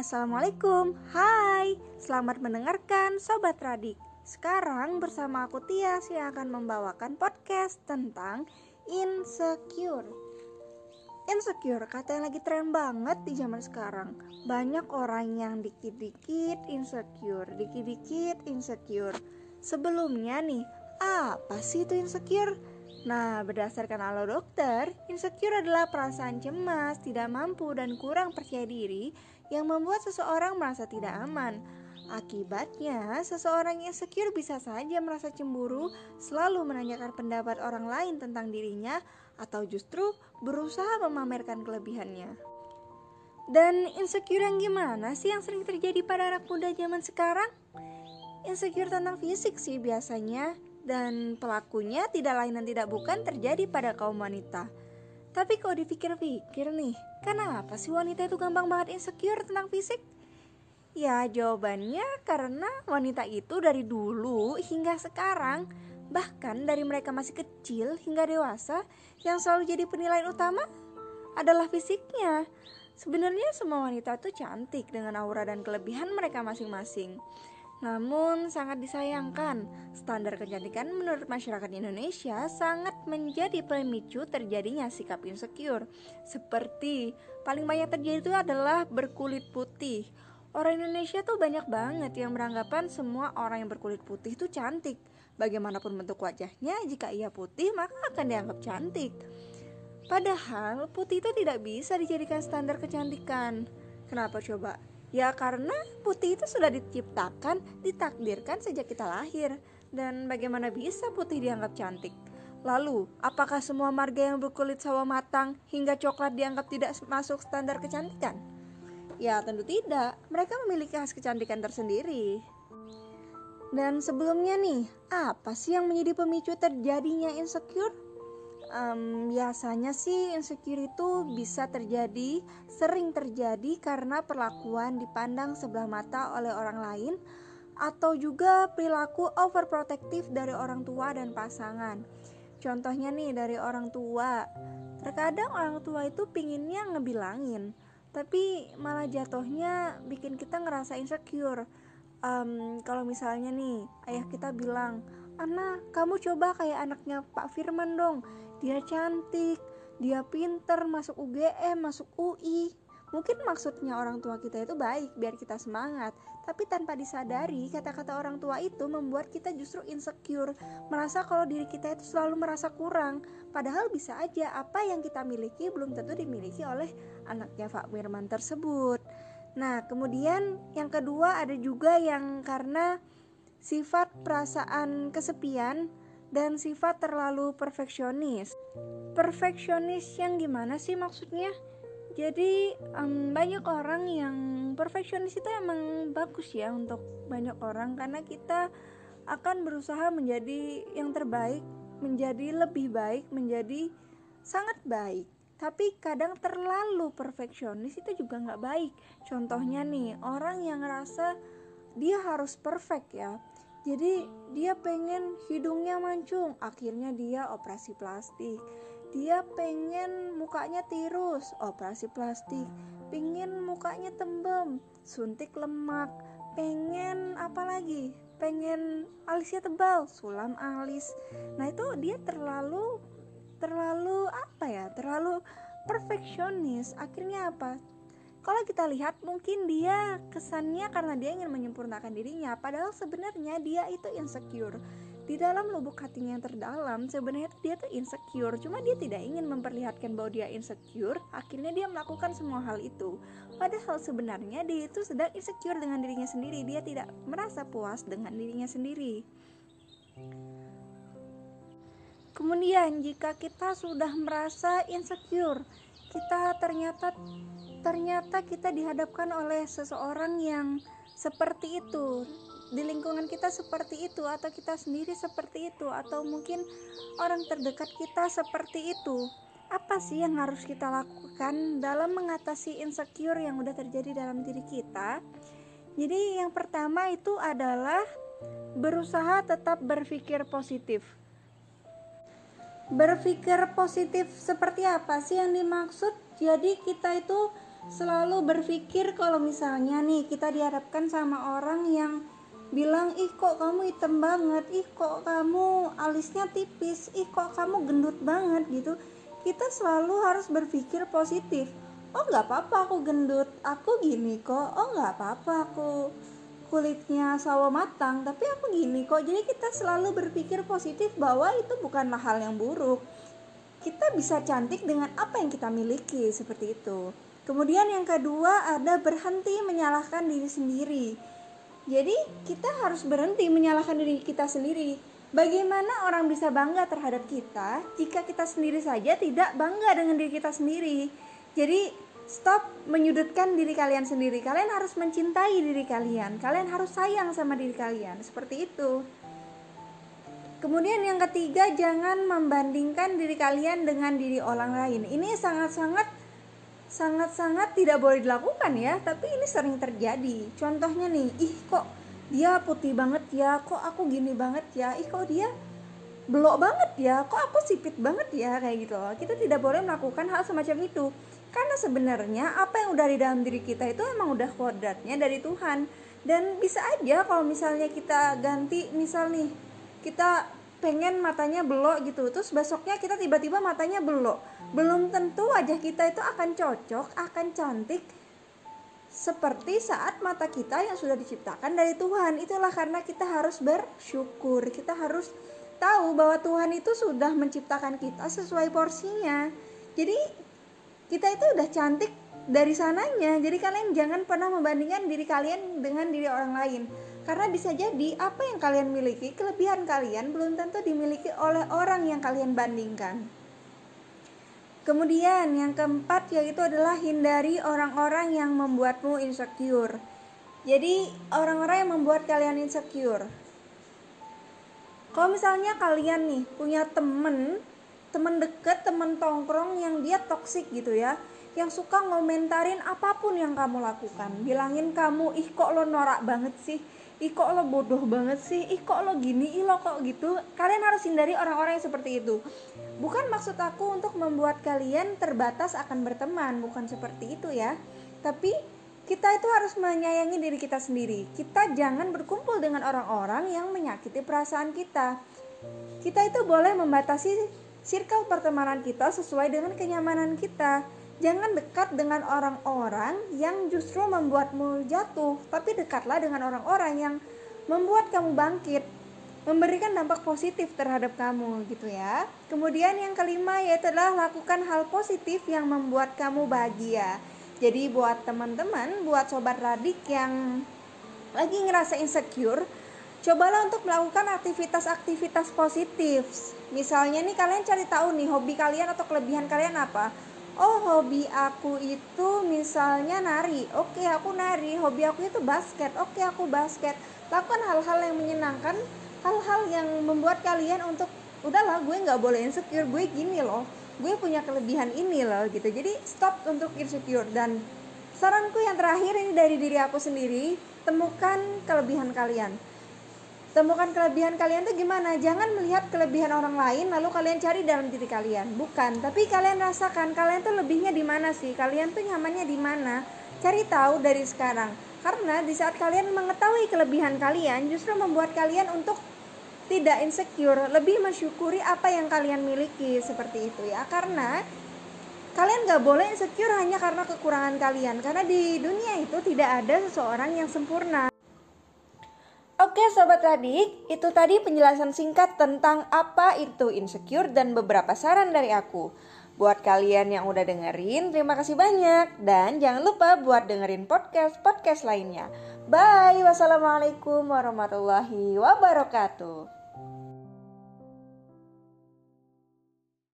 Assalamualaikum, hai Selamat mendengarkan Sobat Radik. Sekarang bersama aku Tias yang akan membawakan podcast tentang insecure. Insecure, kata yang lagi tren banget di zaman sekarang. Banyak orang yang dikit-dikit insecure Dikit-dikit insecure. Sebelumnya nih, apa sih itu insecure? Nah, berdasarkan alo dokter, insecure adalah perasaan cemas, tidak mampu, dan kurang percaya diri yang membuat seseorang merasa tidak aman. Akibatnya, seseorang yang insecure bisa saja merasa cemburu, selalu menanyakan pendapat orang lain tentang dirinya, atau justru berusaha memamerkan kelebihannya. Dan insecure yang gimana sih yang sering terjadi pada anak muda zaman sekarang? Insecure tentang fisik sih biasanya, dan pelakunya tidak lain dan tidak bukan terjadi pada kaum wanita. Tapi kalau dipikir-pikir nih, kenapa sih wanita itu gampang banget insecure tentang fisik? Ya jawabannya karena wanita itu dari dulu hingga sekarang Bahkan dari mereka masih kecil hingga dewasa Yang selalu jadi penilaian utama adalah fisiknya Sebenarnya semua wanita itu cantik dengan aura dan kelebihan mereka masing-masing namun sangat disayangkan, standar kecantikan menurut masyarakat Indonesia sangat menjadi pemicu terjadinya sikap insecure. Seperti paling banyak terjadi itu adalah berkulit putih. Orang Indonesia tuh banyak banget yang beranggapan semua orang yang berkulit putih itu cantik. Bagaimanapun bentuk wajahnya, jika ia putih maka akan dianggap cantik. Padahal putih itu tidak bisa dijadikan standar kecantikan. Kenapa coba? Ya karena putih itu sudah diciptakan, ditakdirkan sejak kita lahir Dan bagaimana bisa putih dianggap cantik? Lalu, apakah semua marga yang berkulit sawo matang hingga coklat dianggap tidak masuk standar kecantikan? Ya tentu tidak, mereka memiliki khas kecantikan tersendiri Dan sebelumnya nih, apa sih yang menjadi pemicu terjadinya insecure? Um, biasanya sih insecure itu bisa terjadi, sering terjadi karena perlakuan dipandang sebelah mata oleh orang lain atau juga perilaku overprotective dari orang tua dan pasangan. Contohnya nih dari orang tua, terkadang orang tua itu pinginnya ngebilangin, tapi malah jatuhnya bikin kita ngerasa insecure. Um, kalau misalnya nih ayah kita bilang, Ana, kamu coba kayak anaknya Pak Firman dong dia cantik, dia pinter, masuk UGM, masuk UI. Mungkin maksudnya orang tua kita itu baik biar kita semangat, tapi tanpa disadari kata-kata orang tua itu membuat kita justru insecure, merasa kalau diri kita itu selalu merasa kurang. Padahal bisa aja apa yang kita miliki belum tentu dimiliki oleh anaknya Pak Firman tersebut. Nah, kemudian yang kedua ada juga yang karena sifat perasaan kesepian dan sifat terlalu perfeksionis. Perfeksionis yang gimana sih maksudnya? Jadi um, banyak orang yang perfeksionis itu emang bagus ya untuk banyak orang karena kita akan berusaha menjadi yang terbaik, menjadi lebih baik, menjadi sangat baik. Tapi kadang terlalu perfeksionis itu juga nggak baik. Contohnya nih orang yang ngerasa dia harus perfect ya. Jadi dia pengen hidungnya mancung. Akhirnya dia operasi plastik. Dia pengen mukanya tirus. Operasi plastik. Pengen mukanya tembem. Suntik lemak. Pengen apa lagi? Pengen alisnya tebal. Sulam alis. Nah itu dia terlalu terlalu apa ya? Terlalu perfeksionis. Akhirnya apa kalau kita lihat mungkin dia kesannya karena dia ingin menyempurnakan dirinya padahal sebenarnya dia itu insecure. Di dalam lubuk hatinya yang terdalam sebenarnya dia tuh insecure. Cuma dia tidak ingin memperlihatkan bahwa dia insecure akhirnya dia melakukan semua hal itu. Padahal sebenarnya dia itu sedang insecure dengan dirinya sendiri. Dia tidak merasa puas dengan dirinya sendiri. Kemudian jika kita sudah merasa insecure kita ternyata ternyata kita dihadapkan oleh seseorang yang seperti itu. Di lingkungan kita seperti itu atau kita sendiri seperti itu atau mungkin orang terdekat kita seperti itu. Apa sih yang harus kita lakukan dalam mengatasi insecure yang udah terjadi dalam diri kita? Jadi yang pertama itu adalah berusaha tetap berpikir positif. Berpikir positif seperti apa sih yang dimaksud? Jadi kita itu selalu berpikir kalau misalnya nih kita dihadapkan sama orang yang bilang ih kok kamu hitam banget? Ih kok kamu alisnya tipis? Ih kok kamu gendut banget? Gitu. Kita selalu harus berpikir positif. Oh nggak apa-apa aku gendut. Aku gini kok. Oh nggak apa-apa aku kulitnya sawo matang tapi aku gini kok. Jadi kita selalu berpikir positif bahwa itu bukanlah hal yang buruk. Kita bisa cantik dengan apa yang kita miliki seperti itu kemudian yang kedua ada berhenti menyalahkan diri sendiri jadi kita harus berhenti menyalahkan diri kita sendiri bagaimana orang bisa bangga terhadap kita jika kita sendiri saja tidak bangga dengan diri kita sendiri jadi Stop menyudutkan diri kalian sendiri. Kalian harus mencintai diri kalian. Kalian harus sayang sama diri kalian. Seperti itu. Kemudian yang ketiga, jangan membandingkan diri kalian dengan diri orang lain. Ini sangat-sangat sangat-sangat tidak boleh dilakukan ya, tapi ini sering terjadi. Contohnya nih, ih kok dia putih banget ya, kok aku gini banget ya, ih kok dia belok banget ya, kok aku sipit banget ya, kayak gitu loh. Kita tidak boleh melakukan hal semacam itu karena sebenarnya apa yang udah di dalam diri kita itu emang udah kodratnya dari Tuhan dan bisa aja kalau misalnya kita ganti misal nih kita pengen matanya belok gitu. Terus besoknya kita tiba-tiba matanya belok. Belum tentu wajah kita itu akan cocok akan cantik seperti saat mata kita yang sudah diciptakan dari Tuhan. Itulah karena kita harus bersyukur. Kita harus tahu bahwa Tuhan itu sudah menciptakan kita sesuai porsinya. Jadi kita itu udah cantik dari sananya. Jadi kalian jangan pernah membandingkan diri kalian dengan diri orang lain karena bisa jadi apa yang kalian miliki kelebihan kalian belum tentu dimiliki oleh orang yang kalian bandingkan. Kemudian yang keempat yaitu adalah hindari orang-orang yang membuatmu insecure. Jadi orang-orang yang membuat kalian insecure. Kalau misalnya kalian nih punya temen teman deket, teman tongkrong yang dia toksik gitu ya yang suka ngomentarin apa pun yang kamu lakukan bilangin kamu ih kok lo norak banget sih ih kok lo bodoh banget sih? Ih kok lo gini? Ih lo kok gitu? Kalian harus hindari orang-orang yang seperti itu. Bukan maksud aku untuk membuat kalian terbatas akan berteman bukan seperti itu ya. Tapi kita itu harus menyayangi diri kita sendiri. Kita jangan berkumpul dengan orang-orang yang menyakiti perasaan kita. Kita itu boleh membatasi circle pertemanan kita sesuai dengan kenyamanan kita. Jangan dekat dengan orang-orang yang justru membuatmu jatuh, tapi dekatlah dengan orang-orang yang membuat kamu bangkit, memberikan dampak positif terhadap kamu gitu ya. Kemudian yang kelima yaitu adalah lakukan hal positif yang membuat kamu bahagia. Jadi buat teman-teman, buat sobat radik yang lagi ngerasa insecure, cobalah untuk melakukan aktivitas-aktivitas positif. Misalnya nih kalian cari tahu nih hobi kalian atau kelebihan kalian apa. Oh hobi aku itu misalnya nari. Oke aku nari. Hobi aku itu basket. Oke aku basket. Lakukan hal-hal yang menyenangkan, hal-hal yang membuat kalian untuk udahlah gue nggak boleh insecure. Gue gini loh. Gue punya kelebihan ini loh gitu. Jadi stop untuk insecure dan saranku yang terakhir ini dari diri aku sendiri, temukan kelebihan kalian temukan kelebihan kalian tuh gimana? Jangan melihat kelebihan orang lain lalu kalian cari dalam diri kalian. Bukan tapi kalian rasakan kalian tuh lebihnya di mana sih? Kalian tuh nyamannya di mana? Cari tahu dari sekarang. Karena di saat kalian mengetahui kelebihan kalian justru membuat kalian untuk tidak insecure lebih mensyukuri apa yang kalian miliki seperti itu ya. Karena kalian gak boleh insecure hanya karena kekurangan kalian. Karena di dunia itu tidak ada seseorang yang sempurna Oke sobat adik, itu tadi penjelasan singkat tentang apa itu insecure dan beberapa saran dari aku. Buat kalian yang udah dengerin, terima kasih banyak. Dan jangan lupa buat dengerin podcast-podcast lainnya. Bye, wassalamualaikum warahmatullahi wabarakatuh.